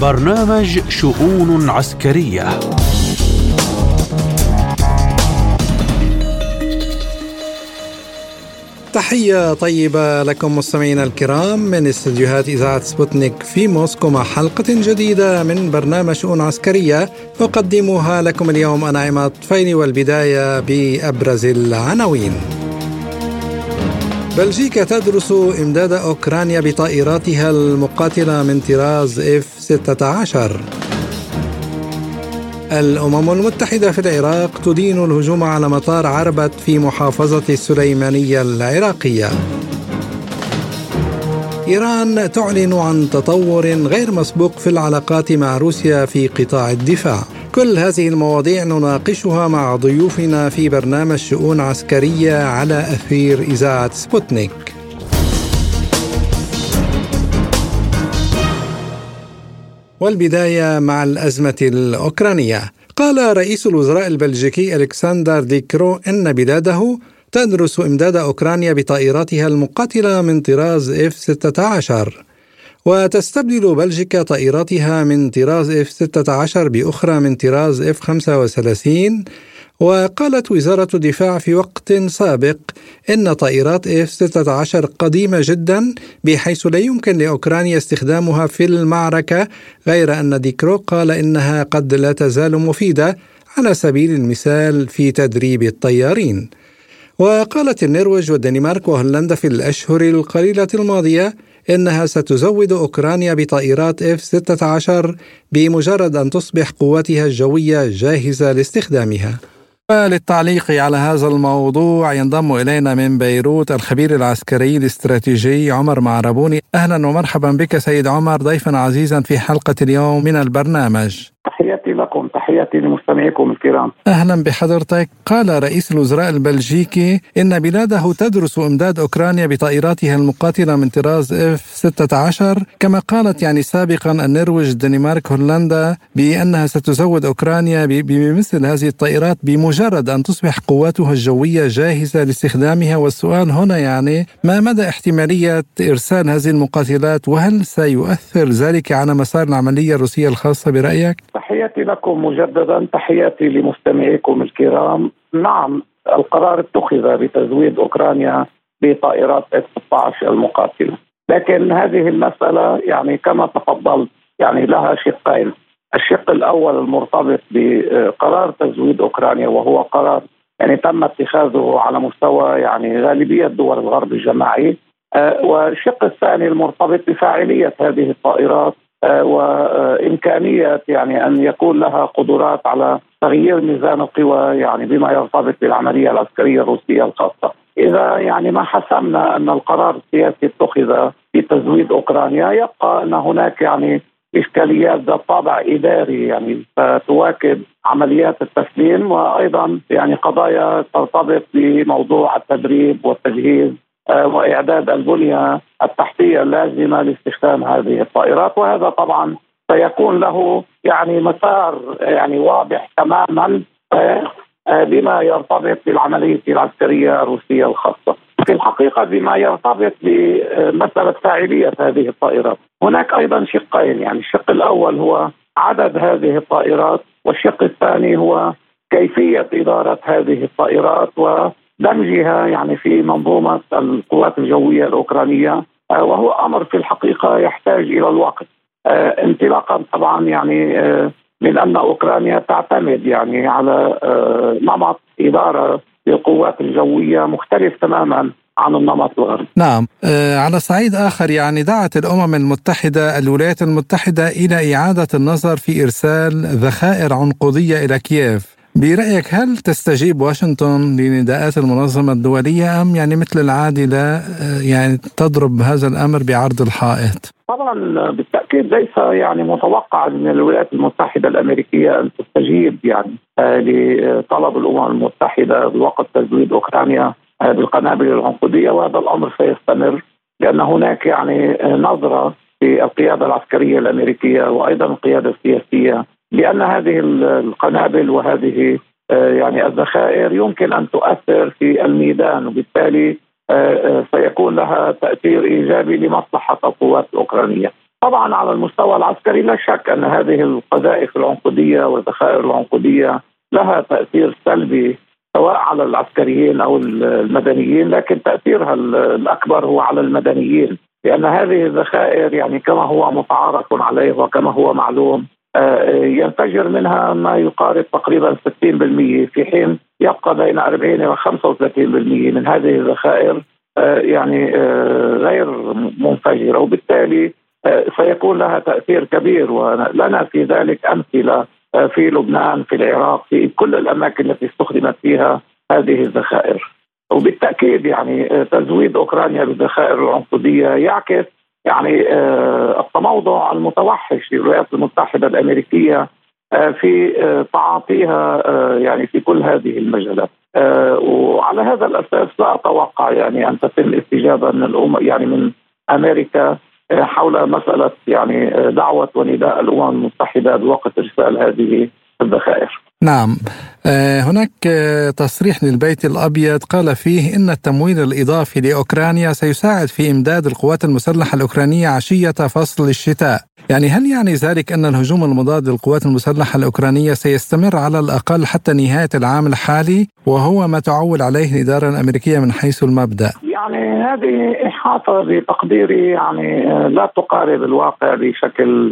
برنامج شؤون عسكرية. تحية طيبة لكم مستمعينا الكرام من استديوهات إذاعة سبوتنيك في موسكو مع حلقة جديدة من برنامج شؤون عسكرية أقدمها لكم اليوم أنا عماد طفيلي والبداية بأبرز العناوين. بلجيكا تدرس إمداد أوكرانيا بطائراتها المقاتلة من طراز F-16 الأمم المتحدة في العراق تدين الهجوم على مطار عربت في محافظة السليمانية العراقية. إيران تعلن عن تطور غير مسبوق في العلاقات مع روسيا في قطاع الدفاع. كل هذه المواضيع نناقشها مع ضيوفنا في برنامج شؤون عسكرية على أثير إذاعة سبوتنيك. والبداية مع الأزمة الأوكرانية. قال رئيس الوزراء البلجيكي ألكسندر ديكرو إن بلاده تدرس إمداد أوكرانيا بطائراتها المقاتلة من طراز F-16. وتستبدل بلجيكا طائراتها من طراز F-16 بأخرى من طراز F-35 وقالت وزارة الدفاع في وقت سابق إن طائرات F-16 قديمة جدا بحيث لا يمكن لأوكرانيا استخدامها في المعركة غير أن ديكرو قال إنها قد لا تزال مفيدة على سبيل المثال في تدريب الطيارين. وقالت النرويج والدنمارك وهولندا في الأشهر القليلة الماضية إنها ستزود أوكرانيا بطائرات F-16 بمجرد أن تصبح قواتها الجوية جاهزة لاستخدامها. للتعليق على هذا الموضوع ينضم إلينا من بيروت الخبير العسكري الاستراتيجي عمر معربوني. أهلا ومرحبا بك سيد عمر ضيفا عزيزا في حلقة اليوم من البرنامج. تحياتي لكم تحياتي لمستمعيكم الكرام. أهلا بحضرتك. قال رئيس الوزراء البلجيكي إن بلاده تدرس إمداد أوكرانيا بطائراتها المقاتلة من طراز F-16 كما قالت يعني سابقا النرويج الدنمارك هولندا بأنها ستزود أوكرانيا بمثل هذه الطائرات بمجرد أن تصبح قواتها الجوية جاهزة لاستخدامها. والسؤال هنا يعني ما مدى احتمالية إرسال هذه المقاتلات؟ وهل سيؤثر ذلك على مسار العملية الروسية الخاصة برأيك؟ تحياتي لكم مجددا تحياتي لمستمعيكم الكرام. نعم القرار اتخذ بتزويد أوكرانيا بطائرات إف 16 المقاتلة. لكن هذه المسألة يعني كما تفضلت يعني لها شقين. الشق الأول المرتبط بقرار تزويد أوكرانيا وهو قرار يعني تم اتخاذه على مستوى يعني غالبية دول الغرب الجماعي. آه، والشق الثاني المرتبط بفاعلية هذه الطائرات وإمكانية يعني أن يكون لها قدرات على تغيير ميزان القوى يعني بما يرتبط بالعملية العسكرية الروسية الخاصة. إذا يعني ما حسمنا أن القرار السياسي اتخذ في تزويد أوكرانيا يبقى أن هناك يعني إشكاليات ذات طابع إداري يعني ستواكب عمليات التسليم وأيضا يعني قضايا ترتبط بموضوع التدريب والتجهيز آه، وإعداد البنية التحتية اللازمة لاستخدام هذه الطائرات وهذا طبعا سيكون له يعني مسار يعني واضح تماما آه، آه، بما يرتبط بالعملية العسكرية الروسية الخاصة. في الحقيقة بما يرتبط بمسألة فاعلية هذه الطائرات، هناك أيضا شقين يعني الشق الأول هو عدد هذه الطائرات والشق الثاني هو كيفية إدارة هذه الطائرات و دمجها يعني في منظومة القوات الجوية الأوكرانية آه، وهو أمر في الحقيقة يحتاج إلى الوقت آه، انطلاقا طبعا يعني آه، من أن أوكرانيا تعتمد يعني على نمط إدارة للقوات الجوية مختلف تماما عن النمط الغربي. نعم، على صعيد آخر يعني دعت الأمم المتحدة الولايات المتحدة إلى إعادة النظر في إرسال ذخائر عنقودية إلى كييف. برأيك هل تستجيب واشنطن لنداءات المنظمة الدولية أم يعني مثل العادة لا يعني تضرب هذا الأمر بعرض الحائط؟ طبعا بالتأكيد ليس يعني متوقع من الولايات المتحدة الأمريكية أن تستجيب يعني آه، لطلب الأمم المتحدة بوقت تزويد أوكرانيا آه، بالقنابل العنقودية وهذا الأمر سيستمر لأن هناك يعني نظرة في القيادة العسكرية الأمريكية وأيضا القيادة السياسية لأن هذه القنابل وهذه آه، يعني الذخائر يمكن أن تؤثر في الميدان وبالتالي آه، آه، سيكون لها تأثير إيجابي لمصلحة القوات الأوكرانية. طبعا على المستوى العسكري لا شك أن هذه القذائف العنقودية والذخائر العنقودية لها تأثير سلبي سواء على العسكريين أو المدنيين لكن تأثيرها الأكبر هو على المدنيين لأن هذه الذخائر يعني كما هو متعارف عليه وكما هو معلوم ينفجر منها ما يقارب تقريبا 60% في حين يبقى بين 40 و 35% من هذه الذخائر آه، يعني آه، غير منفجرة. وبالتالي سيكون لها تأثير كبير. ولنا في ذلك أمثلة في لبنان في العراق في كل الأماكن التي استخدمت فيها هذه الذخائر. وبالتأكيد يعني تزويد أوكرانيا بالذخائر العنقوديه يعكس يعني آه، التموضع المتوحش للولايات المتحدة الأمريكية آه، في آه، تعاطيها يعني في كل هذه المجالات. وعلى هذا الأساس لا أتوقع يعني أن تتم استجابة من الأم يعني من أمريكا حول مسألة يعني دعوة ونداء الأمم المتحدة بوقت ارسال هذه الذخائر. نعم. آه، هناك آه، تصريح للبيت الأبيض. قال فيه إن التمويل الإضافي لأوكرانيا سيساعد في إمداد القوات المسلحة الأوكرانية عشية فصل الشتاء، يعني هل يعني ذلك أن الهجوم المضاد للقوات المسلحة الأوكرانية سيستمر على الأقل حتى نهاية العام الحالي؟ وهو ما تعول عليه الإدارة الأمريكية من حيث المبدأ؟ يعني هذه إحاطة بتقديري يعني آه، لا تقارب الواقع بشكل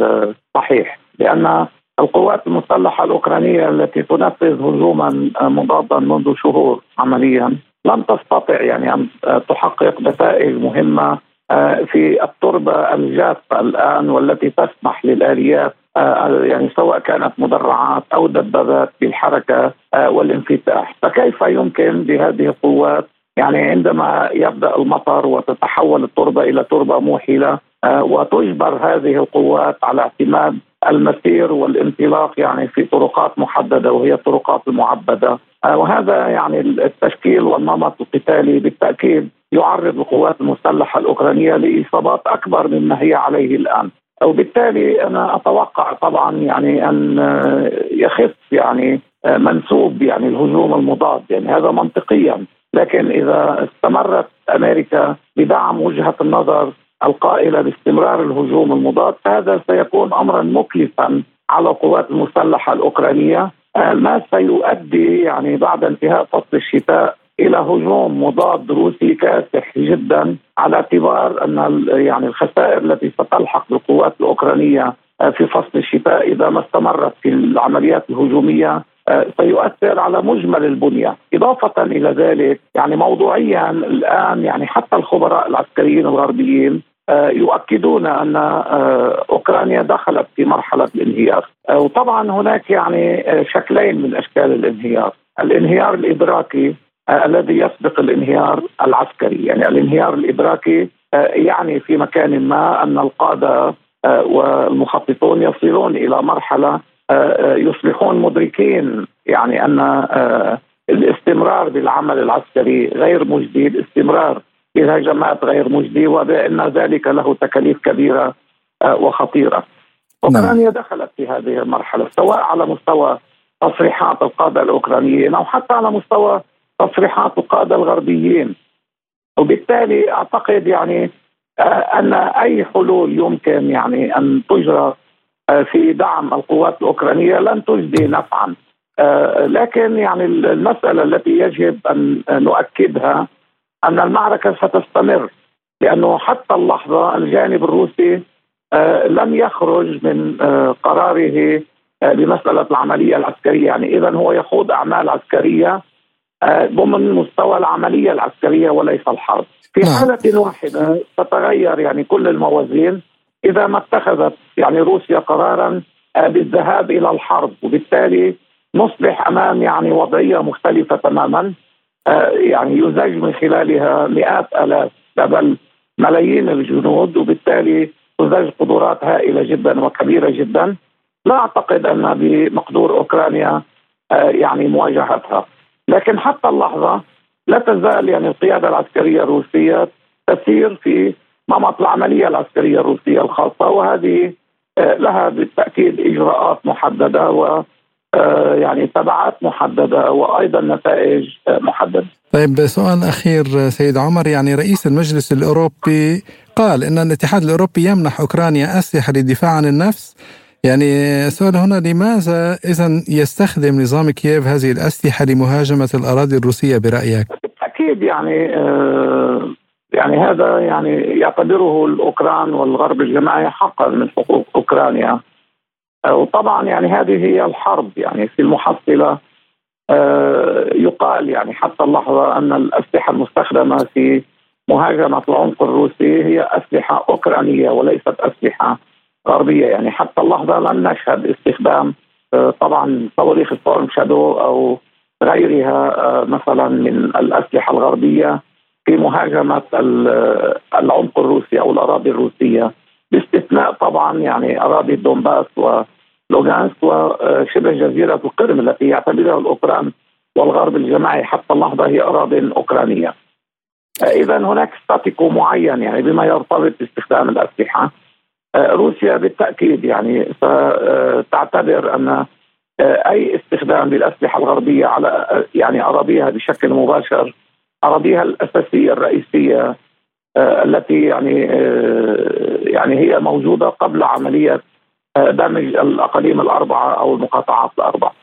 صحيح. لأن القوات المسلحة الأوكرانية التي تنفذ هجوما مضادا منذ شهور عمليا لم تستطع يعني أن تحقق نتائج مهمة آه، في التربة الجافة الآن والتي تسمح للآليات آه، يعني سواء كانت مدرعات أو دبابات بالحركة آه، والانفتاح. فكيف يمكن لهذه القوات؟ يعني عندما يبدأ المطر وتتحول التربة إلى تربة موحلة وتجبر هذه القوات على اعتماد المسير والانطلاق يعني في طرقات محددة وهي الطرقات المعبده آه، وهذا يعني التشكيل والنمط القتالي بالتأكيد يعرض القوات المسلحة الأوكرانية لإصابات أكبر مما هي عليه الآن. وبالتالي أنا أتوقع طبعا يعني أن آه، يخف يعني آه، منسوب يعني الهجوم المضاد. يعني هذا منطقيا. لكن إذا استمرت أمريكا بدعم وجهة النظر القائلة باستمرار الهجوم المضاد فهذا سيكون امرا مكلفا على القوات المسلحة الأوكرانية. ما سيؤدي يعني بعد انتهاء فصل الشتاء إلى هجوم مضاد روسي كاسح جدا على اعتبار أن يعني الخسائر التي ستلحق بالقوات الأوكرانية آه، في فصل الشتاء إذا ما استمرت في العمليات الهجومية آه، سيؤثر على مجمل البنية، إضافة إلى ذلك يعني موضوعيا الآن يعني حتى الخبراء العسكريين الغربيين يؤكدون أن آه، أوكرانيا دخلت في مرحلة الانهيار. آه، وطبعا هناك يعني شكلين من أشكال الانهيار. الانهيار الإدراكي الذي يسبق الانهيار العسكري. يعني الانهيار الإدراكي يعني في مكان ما أن القادة والمخططون يصلون إلى مرحلة يصبحون مدركين. يعني أن الاستمرار بالعمل العسكري غير مجدي الاستمرار هجمات غير مجدي وبأن ذلك له تكاليف كبيرة آه، وخطيرة. اوكرانيا نعم. دخلت في هذه المرحلة سواء على مستوى تصريحات القادة الأوكرانيين أو حتى على مستوى تصريحات القادة الغربيين. وبالتالي أعتقد يعني آه، أن أي حلول يمكن يعني أن تجرى آه، في دعم القوات الأوكرانية لن تجدي نفعا. لكن يعني المسألة التي يجب أن نؤكدها أن المعركة ستستمر لأنه حتى اللحظة الجانب الروسي آه، لم يخرج من آه، قراره آه، بمسألة العملية العسكرية. يعني اذا هو يخوض أعمال عسكرية ضمن مستوى العملية العسكرية وليس الحرب. في نعم. حالة واحدة تتغير يعني كل الموازين. إذا ما اتخذت يعني روسيا قرارا بالذهاب إلى الحرب وبالتالي نصبح أمام يعني وضعية مختلفة تماما. يعني يزج من خلالها مئات آلاف بل ملايين الجنود وبالتالي تزج قدرات هائله جدا وكبيرة جدا. لا أعتقد أن بمقدور أوكرانيا آه، يعني مواجهتها. لكن حتى اللحظة لا تزال يعني القيادة العسكرية الروسية تسير في نمط العملية العسكرية الروسية الخاصة وهذه آه، لها بالتأكيد إجراءات محددة و يعني تبعات محددة وأيضا نتائج آه، محددة. طيب سؤال أخير سيد عمر يعني رئيس المجلس الأوروبي قال أن الاتحاد الأوروبي يمنح أوكرانيا أسلحة للدفاع عن النفس يعني السؤال هنا لماذا إذا يستخدم نظام كييف هذه الأسلحة لمهاجمة الأراضي الروسية برأيك؟ أكيد يعني آه يعني هذا يعني يعتبره الأوكران والغرب الجماعي حقا من حقوق أوكرانيا آه وطبعا يعني هذه هي الحرب يعني في المحصلة آه يقال يعني حتى اللحظة أن الأسلحة المستخدمة في مهاجمة العمق الروسي هي أسلحة أوكرانية وليست أسلحة غربية. يعني حتى اللحظة لم نشهد استخدام آه، طبعا صواريخ ستورم شادو أو غيرها آه، مثلا من الأسلحة الغربية في مهاجمة العمق الروسي أو الأراضي الروسية. باستثناء طبعا يعني أراضي دونباس ولوغانسك وشبه جزيرة القرم التي يعتبرها الأوكران والغرب الجماعي حتى اللحظة هي أراضي أوكرانية. اذا هناك ستاتيكو معين يعني بما يرتبط باستخدام الأسلحة روسيا بالتأكيد يعني ستعتبر أن أي استخدام للأسلحة الغربية على يعني أراضيها بشكل مباشر أراضيها الأساسية الرئيسية التي يعني يعني هي موجودة قبل عملية دمج الأقاليم الأربعة أو المقاطعات الأربعة.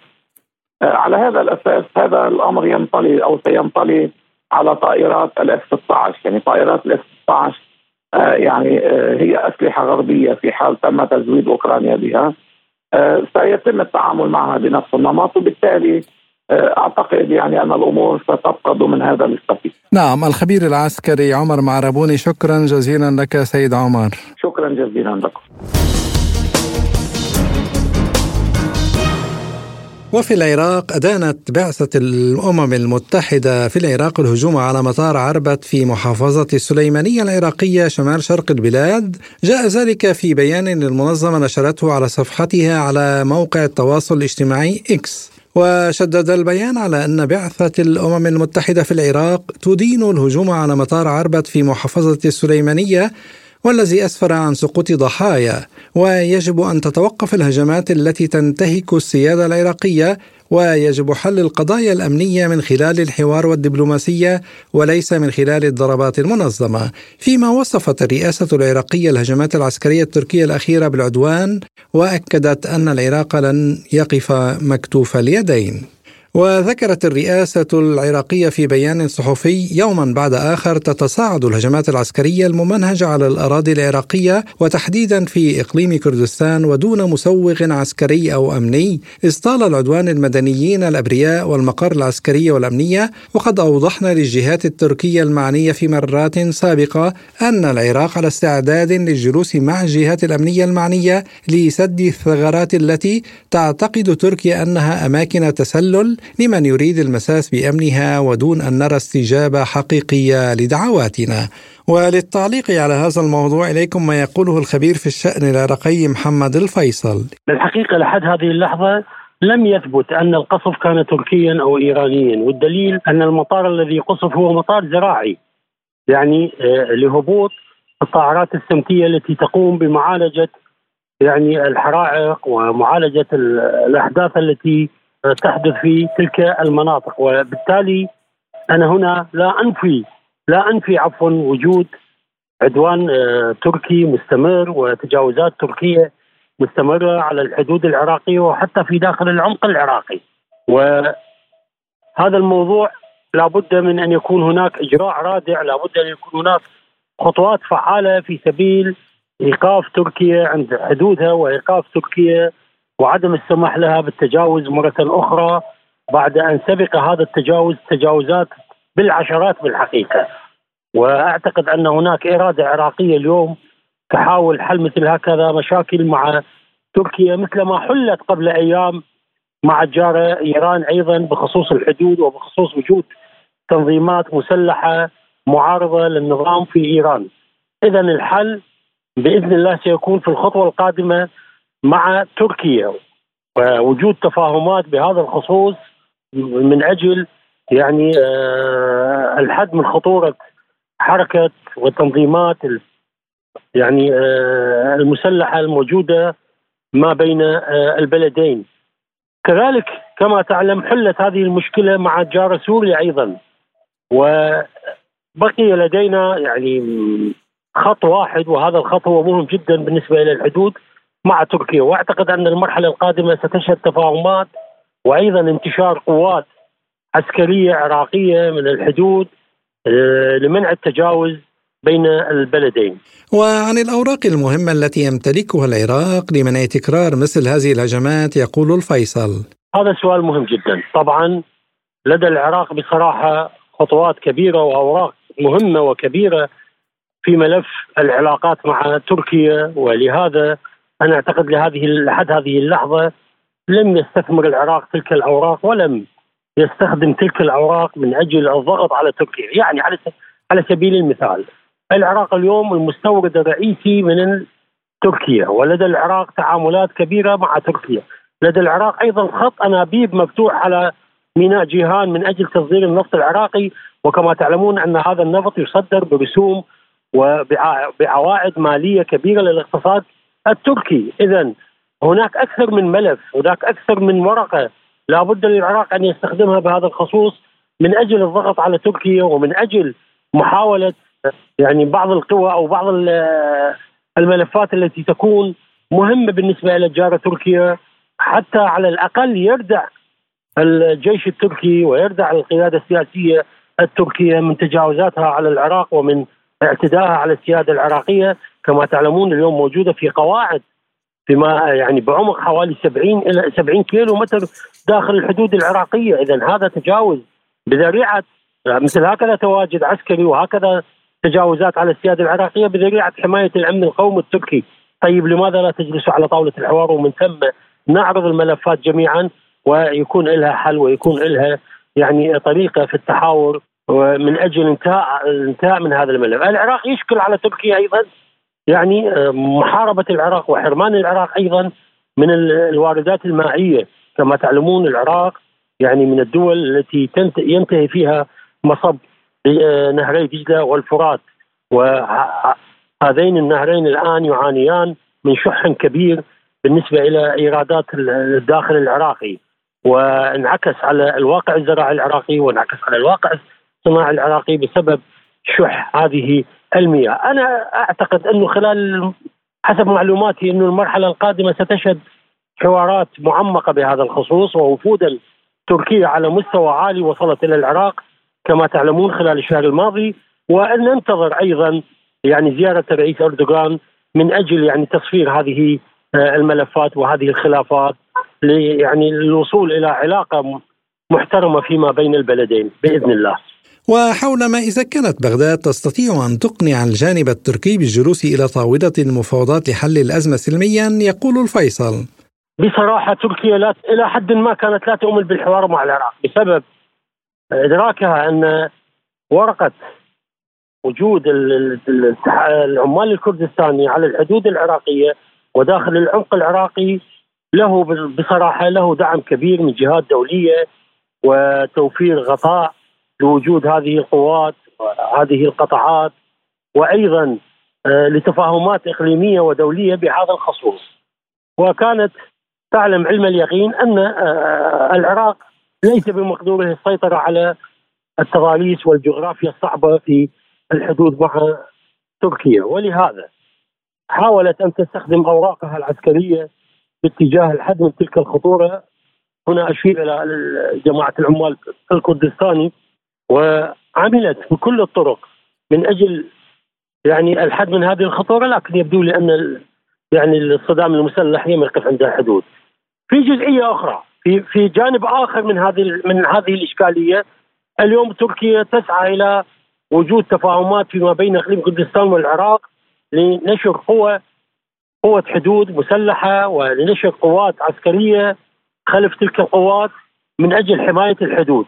على هذا الأساس هذا الأمر ينطلي أو سينطلي على طائرات الإف 16 يعني طائرات الإف 16 آه، يعني آه، هي أسلحة غربية في حال تم تزويد أوكرانيا بها آه، سيتم التعامل معها بنفس النمط وبالتالي أعتقد يعني أن الأمور ستبقى ضمن هذا الاستفيد. نعم الخبير العسكري عمر معربوني شكرا جزيلا لك سيد عمر. شكرا جزيلا لكم. وفي العراق أدانت بعثة الأمم المتحدة في العراق الهجوم على مطار عربت في محافظة السليمانية العراقية شمال شرق البلاد جاء ذلك في بيان المنظمة نشرته على صفحتها على موقع التواصل الاجتماعي إكس وشدد البيان على أن بعثة الأمم المتحدة في العراق تدين الهجوم على مطار عربت في محافظة السليمانية والذي أسفر عن سقوط ضحايا ويجب أن تتوقف الهجمات التي تنتهك السيادة العراقية ويجب حل القضايا الأمنية من خلال الحوار والدبلوماسية وليس من خلال الضربات المنظمة. فيما وصفت الرئاسة العراقية الهجمات العسكرية التركية الأخيرة بالعدوان وأكدت أن العراق لن يقف مكتوف اليدين. وذكرت الرئاسة العراقية في بيان صحفي يوما بعد آخر تتصاعد الهجمات العسكرية الممنهجة على الأراضي العراقية وتحديدا في إقليم كردستان ودون مسوغ عسكري أو أمني. استال العدوان المدنيين الأبرياء والمقر العسكرية والأمنية وقد أوضحنا للجهات التركية المعنية في مرات سابقة أن العراق على استعداد للجلوس مع الجهات الأمنية المعنية لسد الثغرات التي تعتقد تركيا أنها أماكن تسلل لمن يريد المساس بأمنها ودون أن نرى استجابة حقيقية لدعواتنا. وللتعليق على هذا الموضوع إليكم ما يقوله الخبير في الشأن العراقي محمد الفيصل. الحقيقة لحد هذه اللحظة لم يثبت أن القصف كان تركيا أو ايرانيا والدليل أن المطار الذي قصف هو مطار زراعي يعني آه، لهبوط الطائرات السمكية التي تقوم بمعالجة يعني الحرائق ومعالجة الأحداث التي تحدث في تلك المناطق. وبالتالي أنا هنا لا أنفي لا أنفي عفوا وجود عدوان آه، تركي مستمر وتجاوزات تركية مستمرة على الحدود العراقية وحتى في داخل العمق العراقي. وهذا الموضوع لابد من أن يكون هناك إجراء رادع لابد أن يكون هناك خطوات فعالة في سبيل إيقاف تركيا عند حدودها وإيقاف تركيا وعدم السماح لها بالتجاوز مرة أخرى بعد أن سبق هذا التجاوز تجاوزات بالعشرات بالحقيقة. وأعتقد أن هناك إرادة عراقية اليوم تحاول حل مثل هكذا مشاكل مع تركيا مثل ما حلت قبل أيام مع الجارة إيران أيضا بخصوص الحدود وبخصوص وجود تنظيمات مسلحة معارضة للنظام في إيران. إذا الحل بإذن الله سيكون في الخطوة القادمة مع تركيا. ووجود تفاهمات بهذا الخصوص من أجل يعني آه، الحد من خطورة حركة وتنظيمات يعني آه، المسلحة الموجودة ما بين آه، البلدين. كذلك كما تعلم حلت هذه المشكلة مع جار سوريا أيضا. وبقي لدينا يعني خط واحد وهذا الخط هو مهم جدا بالنسبة إلى الحدود. مع تركيا وأعتقد أن المرحلة القادمة ستشهد تفاهمات وأيضا انتشار قوات عسكرية عراقية من الحدود آه، لمنع التجاوز بين البلدين. وعن الأوراق المهمة التي يمتلكها العراق لمنع تكرار مثل هذه الهجمات يقول الفيصل. هذا سؤال مهم جدا، طبعا لدى العراق بصراحة خطوات كبيرة وأوراق مهمة وكبيرة في ملف العلاقات مع تركيا ولهذا أنا أعتقد لهذه لحد هذه اللحظة لم يستثمر العراق تلك الأوراق ولم يستخدم تلك الأوراق من أجل الضغط على تركيا، يعني على على سبيل المثال العراق اليوم المستورد الرئيسي من تركيا ولدى العراق تعاملات كبيرة مع تركيا، لدى العراق أيضا خط أنابيب مفتوح على ميناء جيهان من أجل تصدير النفط العراقي. وكما تعلمون أن هذا النفط يصدر برسوم وبعوائد مالية كبيرة للاقتصاد التركي، اذا هناك أكثر من ملف، هناك أكثر من ورقة. لابد للعراق أن يستخدمها بهذا الخصوص من أجل الضغط على تركيا ومن أجل محاولة يعني بعض القوى أو بعض الملفات التي تكون مهمة بالنسبة إلى الجاره تركيا حتى على الأقل يردع الجيش التركي ويردع القيادة السياسية التركية من تجاوزاتها على العراق ومن اعتدائها على السيادة العراقية. كما تعلمون اليوم موجودة في قواعد بما يعني بعمق حوالي 70 إلى 70 كيلو متر داخل الحدود العراقية، اذا هذا تجاوز بذريعة مثل هكذا تواجد عسكري وهكذا تجاوزات على السيادة العراقية بذريعة حماية الامن القومي التركي، طيب لماذا لا تجلسوا على طاولة الحوار ومن ثم نعرض الملفات جميعا ويكون لها حل ويكون لها يعني طريقة في التحاور من أجل انتهاء الانتهاء من هذا الملف، العراق يشكل على تركيا أيضا يعني آه، محاربة العراق وحرمان العراق أيضا من الواردات المائية. كما تعلمون العراق يعني من الدول التي ينتهي فيها مصب آه، نهري دجلة والفرات. وهذين النهرين الآن يعانيان من شح كبير بالنسبة إلى إيرادات الداخل العراقي. وانعكس على الواقع الزراعي العراقي وانعكس على الواقع الصناعي العراقي بسبب شح هذه المياه، أنا أعتقد أنه خلال حسب معلوماتي أنه المرحلة القادمة ستشهد حوارات معمقة بهذا الخصوص ووفودا تركيه على مستوى عالي وصلت إلى العراق كما تعلمون خلال الشهر الماضي. وأن ننتظر أيضا يعني زيارة الرئيس أردوغان من أجل يعني تصفير هذه آه، الملفات وهذه الخلافات يعني للوصول إلى علاقة محترمة فيما بين البلدين. بإذن الله. وحول ما إذا كانت بغداد تستطيع أن تقنع الجانب التركي بالجلوس إلى طاولة المفاوضات لحل الأزمة سلميا يقول الفيصل. بصراحة تركيا لا إلى حد ما كانت لا تؤمن بالحوار مع العراق بسبب إدراكها أن ورقة وجود العمال الكردستاني على الحدود العراقية وداخل العمق العراقي له بصراحة له دعم كبير من جهات دولية وتوفير غطاء لوجود هذه القوات هذه القطاعات وأيضا آه، لتفاهمات إقليمية ودولية بهذا الخصوص. وكانت تعلم علم اليقين أن آه، العراق ليس بمقدوره السيطرة على التضاريس والجغرافيا الصعبة في الحدود مع تركيا ولهذا حاولت أن تستخدم أوراقها العسكرية باتجاه الحد من تلك الخطورة هنا أشير إلى جماعة العمال الكردستاني وعملت بكل الطرق من أجل يعني الحد من هذه الخطورة لكن يبدو لي أن يعني الصدام المسلح لم يقف عند الحدود. في جزئية أخرى في في جانب آخر من هذه من هذه الإشكالية اليوم تركيا تسعى إلى وجود تفاهمات فيما بين إقليم كردستان والعراق لنشر قوة قوة حدود مسلحة ولنشر قوات عسكرية خلف تلك القوات من أجل حماية الحدود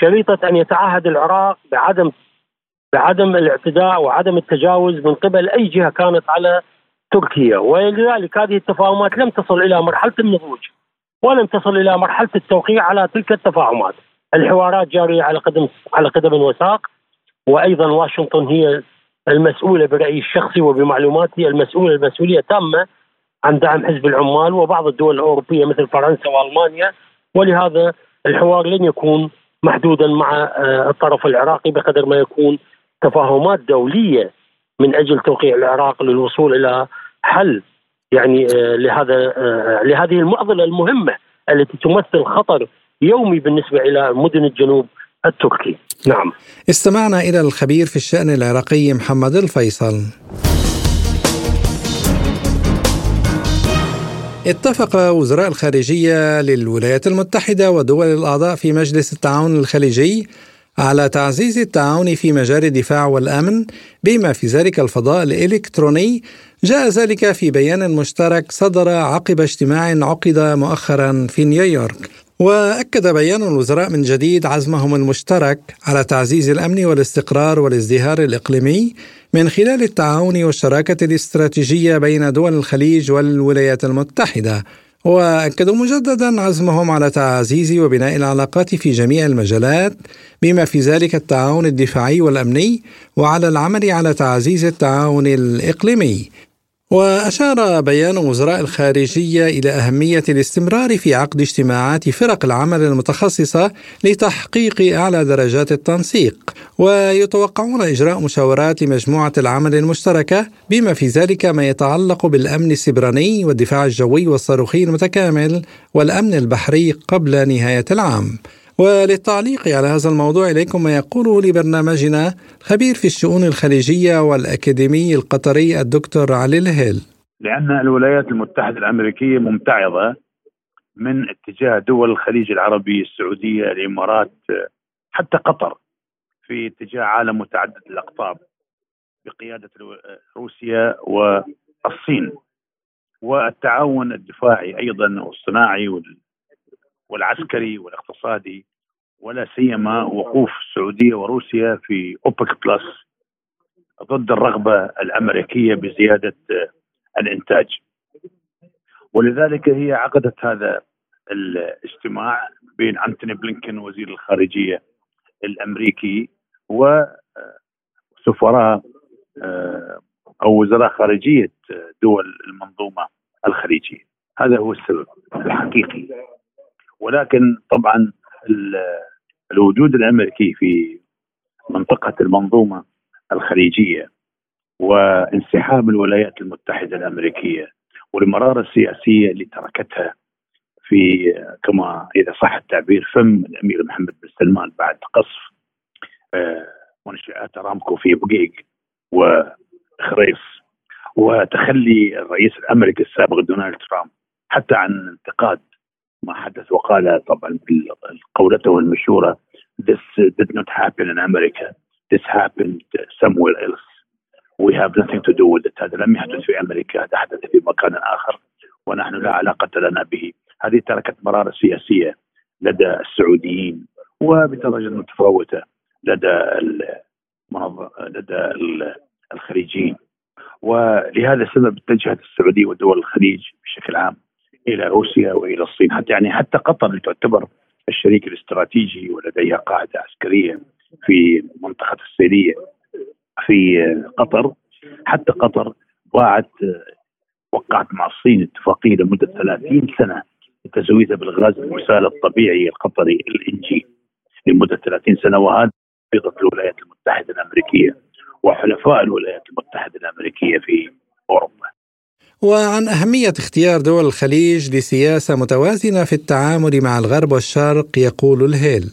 شريطة أن يتعهد العراق بعدم بعدم الاعتداء وعدم التجاوز من قبل أي جهة كانت على تركيا. ولذلك هذه التفاهمات لم تصل إلى مرحلة النضوج ولم تصل إلى مرحلة التوقيع على تلك التفاهمات. الحوارات جارية على قدم على قدم وساق وأيضا واشنطن هي المسؤولة برأيي الشخصي وبمعلوماتي المسؤولة المسؤولية تامة عن دعم حزب العمال وبعض الدول الأوروبية مثل فرنسا وألمانيا. ولهذا الحوار لن يكون محدودا مع آه، الطرف العراقي بقدر ما يكون تفاهمات دولية من أجل توقيع العراق للوصول إلى حل يعني آه، لهذا آه، لهذه المعضلة المهمة التي تمثل خطر يومي بالنسبة إلى مدن الجنوب التركي. نعم. استمعنا إلى الخبير في الشأن العراقي محمد الفيصل. اتفق وزراء الخارجية للولايات المتحدة ودول الأعضاء في مجلس التعاون الخليجي على تعزيز التعاون في مجال الدفاع والأمن بما في ذلك الفضاء الإلكتروني. جاء ذلك في بيان مشترك صدر عقب اجتماع عقد مؤخرا في نيويورك. وأكد بيان الوزراء من جديد عزمهم المشترك على تعزيز الأمن والاستقرار والازدهار الإقليمي من خلال التعاون والشراكة الاستراتيجية بين دول الخليج والولايات المتحدة. واكدوا مجددا عزمهم على تعزيز وبناء العلاقات في جميع المجالات بما في ذلك التعاون الدفاعي والأمني وعلى العمل على تعزيز التعاون الإقليمي. وأشار بيان وزراء الخارجية إلى أهمية الاستمرار في عقد اجتماعات فرق العمل المتخصصة لتحقيق أعلى درجات التنسيق ويتوقعون إجراء مشاورات لمجموعة العمل المشتركة بما في ذلك ما يتعلق بالأمن السبراني والدفاع الجوي والصاروخي المتكامل والأمن البحري قبل نهاية العام. وللتعليق على هذا الموضوع إليكم ما يقوله لبرنامجنا خبير في الشؤون الخليجية والأكاديمي القطري الدكتور علي الهيل. لأن الولايات المتحدة الأمريكية ممتعضة من اتجاه دول الخليج العربي السعودية الإمارات حتى قطر في اتجاه عالم متعدد الأقطاب بقيادة روسيا والصين. والتعاون الدفاعي أيضا والصناعي والعسكري والاقتصادي ولا سيما وقوف السعودية وروسيا في أوبك بلس ضد الرغبة الأمريكية بزيادة الإنتاج. ولذلك هي عقدت هذا الاجتماع بين أنتوني بلينكن وزير الخارجية الأمريكي وسفراء أو وزراء خارجية دول المنظومة الخليجية. هذا هو السبب الحقيقي. ولكن طبعا الوجود الأمريكي في منطقة المنظومة الخليجية وانسحاب الولايات المتحدة الأمريكية والمرارة السياسية اللي تركتها في كما إذا صح التعبير فم الأمير محمد بن سلمان بعد قصف آه، منشآت ارامكو في بقيق وخريص. وتخلي الرئيس الأمريكي السابق دونالد ترامب حتى عن انتقاد ما حدث. وقال طبعا قولته المشهورة this did not happen in America. This happened somewhere else. We have nothing to do with it. هذا لم يحدث في أمريكا. هذا حدث في مكان آخر. ونحن لا علاقة لنا به. هذه تركت مراره سياسية لدى السعوديين وبدرجه متفاوتة لدى لدى الخليجيين. ولهذا السبب اتجهت السعودية ودول الخليج بشكل عام إلى روسيا وإلى الصين. حتى يعني حتى قطر تعتبر الشريك الاستراتيجي ولديها قاعدة عسكرية في منطقه السيلية في قطر. حتى قطر باعت وقعت مع الصين اتفاقية لمدة 30 سنة لتزويدها بالغاز المسال الطبيعي القطري الانجي لمدة 30 سنة. وهذا الولايات المتحدة الأمريكية وحلفاء الولايات المتحدة الأمريكية في أوروبا. وعن أهمية اختيار دول الخليج لسياسة متوازنة في التعامل مع الغرب والشرق يقول الهيل.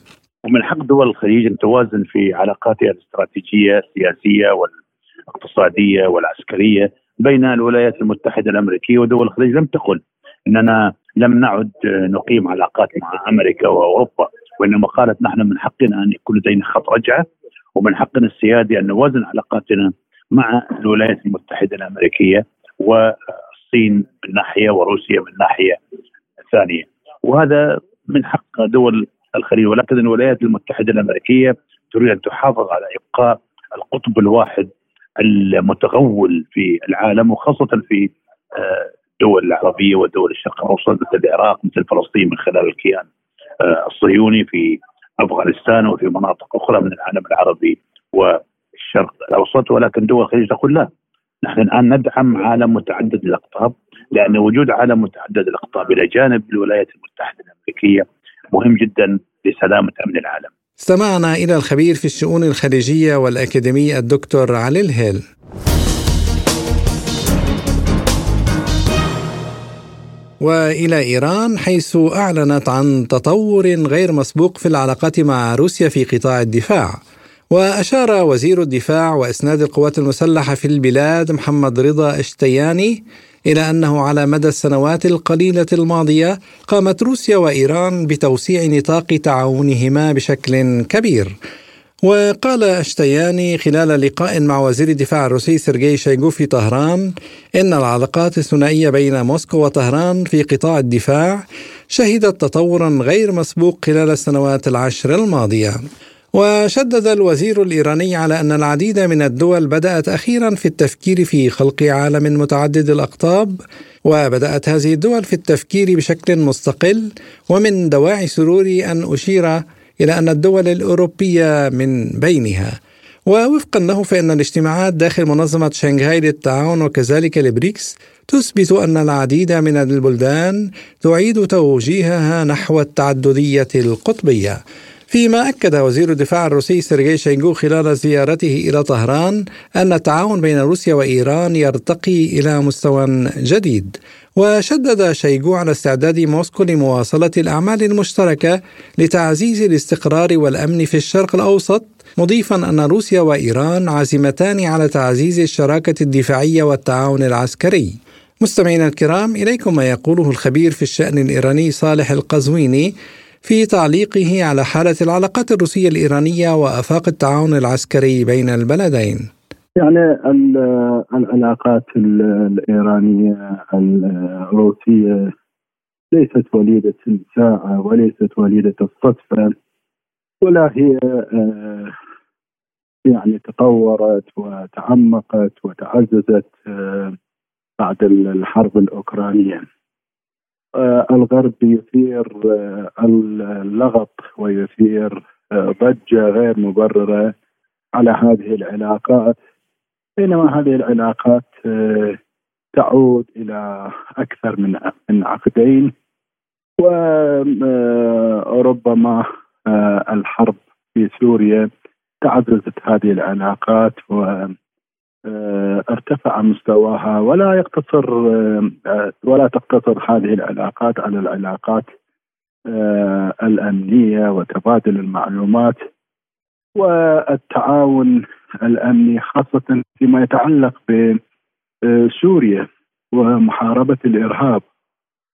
ومن حق دول الخليج أن توازن في علاقاتها الاستراتيجية السياسية والاقتصادية والعسكرية بين الولايات المتحدة الأمريكية ودول الخليج. لم تقل أننا لم نعد نقيم علاقات مع أمريكا وأوروبا وإنما قالت نحن من حقنا أن يكون لدينا خط رجعة ومن حقنا السيادي أن نوازن علاقاتنا مع الولايات المتحدة الأمريكية. والصين من ناحية وروسيا من ناحية ثانية. وهذا من حق دول الخليج ولكن الولايات المتحدة الأمريكية تريد أن تحافظ على إبقاء القطب الواحد المتغول في العالم وخاصة في الدول آه، العربية ودول الشرق الاوسط مثل العراق مثل فلسطين من خلال الكيان آه، الصهيوني في أفغانستان وفي مناطق أخرى من العالم العربي والشرق الأوسط. ولكن دول الخليج تقول لا نحن الآن ندعم عالم متعدد الأقطاب لأن وجود عالم متعدد الأقطاب إلى جانب الولايات المتحدة الأمريكية مهم جدا لسلامة أمن العالم. استمعنا إلى الخبير في الشؤون الخليجيه والاكاديمي الدكتور علي الهيل. وإلى إيران حيث أعلنت عن تطور غير مسبوق في العلاقات مع روسيا في قطاع الدفاع وأشار وزير الدفاع وإسناد القوات المسلحة في البلاد محمد رضا إشتياني إلى أنه على مدى السنوات القليلة الماضية قامت روسيا وإيران بتوسيع نطاق تعاونهما بشكل كبير. وقال أشتياني خلال لقاء مع وزير الدفاع الروسي سيرجي شايغو في طهران إن العلاقات الثنائية بين موسكو وطهران في قطاع الدفاع شهدت تطورا غير مسبوق خلال السنوات العشر الماضية. وشدد الوزير الإيراني على أن العديد من الدول بدأت أخيرا في التفكير في خلق عالم متعدد الأقطاب وبدأت هذه الدول في التفكير بشكل مستقل ومن دواعي سروري أن أشير إلى أن الدول الأوروبية من بينها. ووفقا له فإن الاجتماعات داخل منظمة شنغهاي للتعاون وكذلك البريكس تثبت أن العديد من البلدان تعيد توجيهها نحو التعددية القطبية. فيما أكد وزير الدفاع الروسي سيرجي شويغو خلال زيارته إلى طهران أن التعاون بين روسيا وإيران يرتقي إلى مستوى جديد. وشدد شيغو على استعداد موسكو لمواصلة الأعمال المشتركة لتعزيز الاستقرار والأمن في الشرق الأوسط مضيفا أن روسيا وإيران عازمتان على تعزيز الشراكة الدفاعية والتعاون العسكري. مستمعينا الكرام إليكم ما يقوله الخبير في الشأن الإيراني صالح القزويني في تعليقه على حالة العلاقات الروسية الإيرانية وآفاق التعاون العسكري بين البلدين. يعني العلاقات الإيرانية الروسية ليست وليدة الساعة وليست وليدة الصدفة ولا هي آه، يعني تطورت وتعمقت وتعززت آه، بعد الحرب الأوكرانية. الغرب يثير اللغط ويثير ضجة غير مبررة على هذه العلاقات بينما هذه العلاقات آه، تعود إلى أكثر من من عقدين وربما آه، الحرب في سوريا تعززت هذه العلاقات و آه، ارتفع مستواها ولا يقتصر ولا تقتصر هذه العلاقات على العلاقات الأمنية وتبادل المعلومات والتعاون الأمني خاصة فيما يتعلق بسوريا ومحاربة الإرهاب.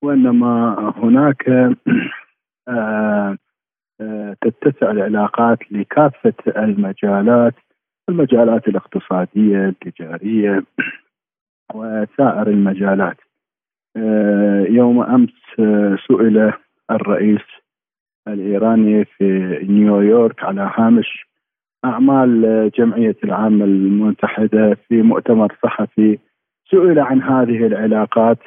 وإنما هناك آه، آه، تتسع العلاقات لكافة المجالات المجالات الاقتصادية التجارية وسائر المجالات. آه، يوم أمس سئل الرئيس الإيراني في نيويورك على هامش أعمال جمعية العامه المتحدة في مؤتمر صحفي سئل عن هذه العلاقات.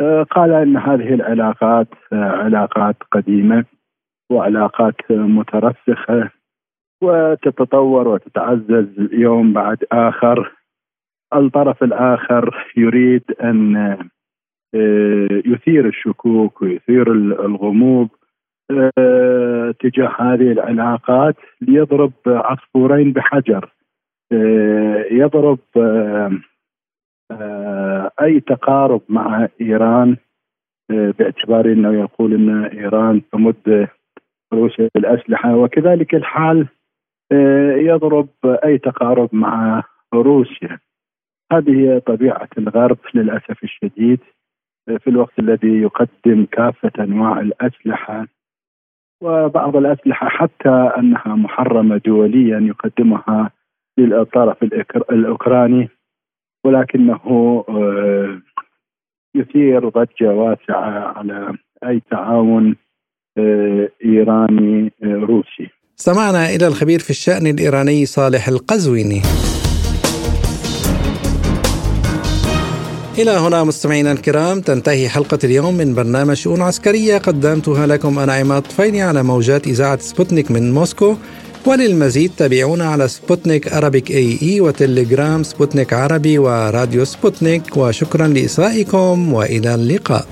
آه، قال إن هذه العلاقات آه، علاقات قديمة وعلاقات مترسخة. وتتطور وتتعزز يوم بعد آخر. الطرف الآخر يريد أن آه، يثير الشكوك ويثير الغموض آه، تجاه هذه العلاقات ليضرب عصفورين بحجر. آه، يضرب أي تقارب مع إيران باعتبار إنه يقول إن إيران تمد روسيا بالأسلحة. وكذلك الحال يضرب أي تقارب مع روسيا. هذه هي طبيعة الغرب للأسف الشديد في الوقت الذي يقدم كافة أنواع الأسلحة وبعض الأسلحة حتى أنها محرمة دوليا يقدمها للطرف الأوكراني ولكنه آه، يثير ضجة واسعة على أي تعاون آه، إيراني آه، روسي. سمعنا إلى الخبير في الشأن الإيراني صالح القزويني. إلى هنا مستمعينا الكرام تنتهي حلقة اليوم من برنامج شؤون عسكرية. قدمتها لكم أنا عماد طفيلي على موجات إذاعة سبوتنيك من موسكو. وللمزيد تابعونا على سبوتنيك Arabic.ae وتليجرام سبوتنيك عربي وراديو سبوتنيك. وشكرا لإصغائكم وإلى اللقاء.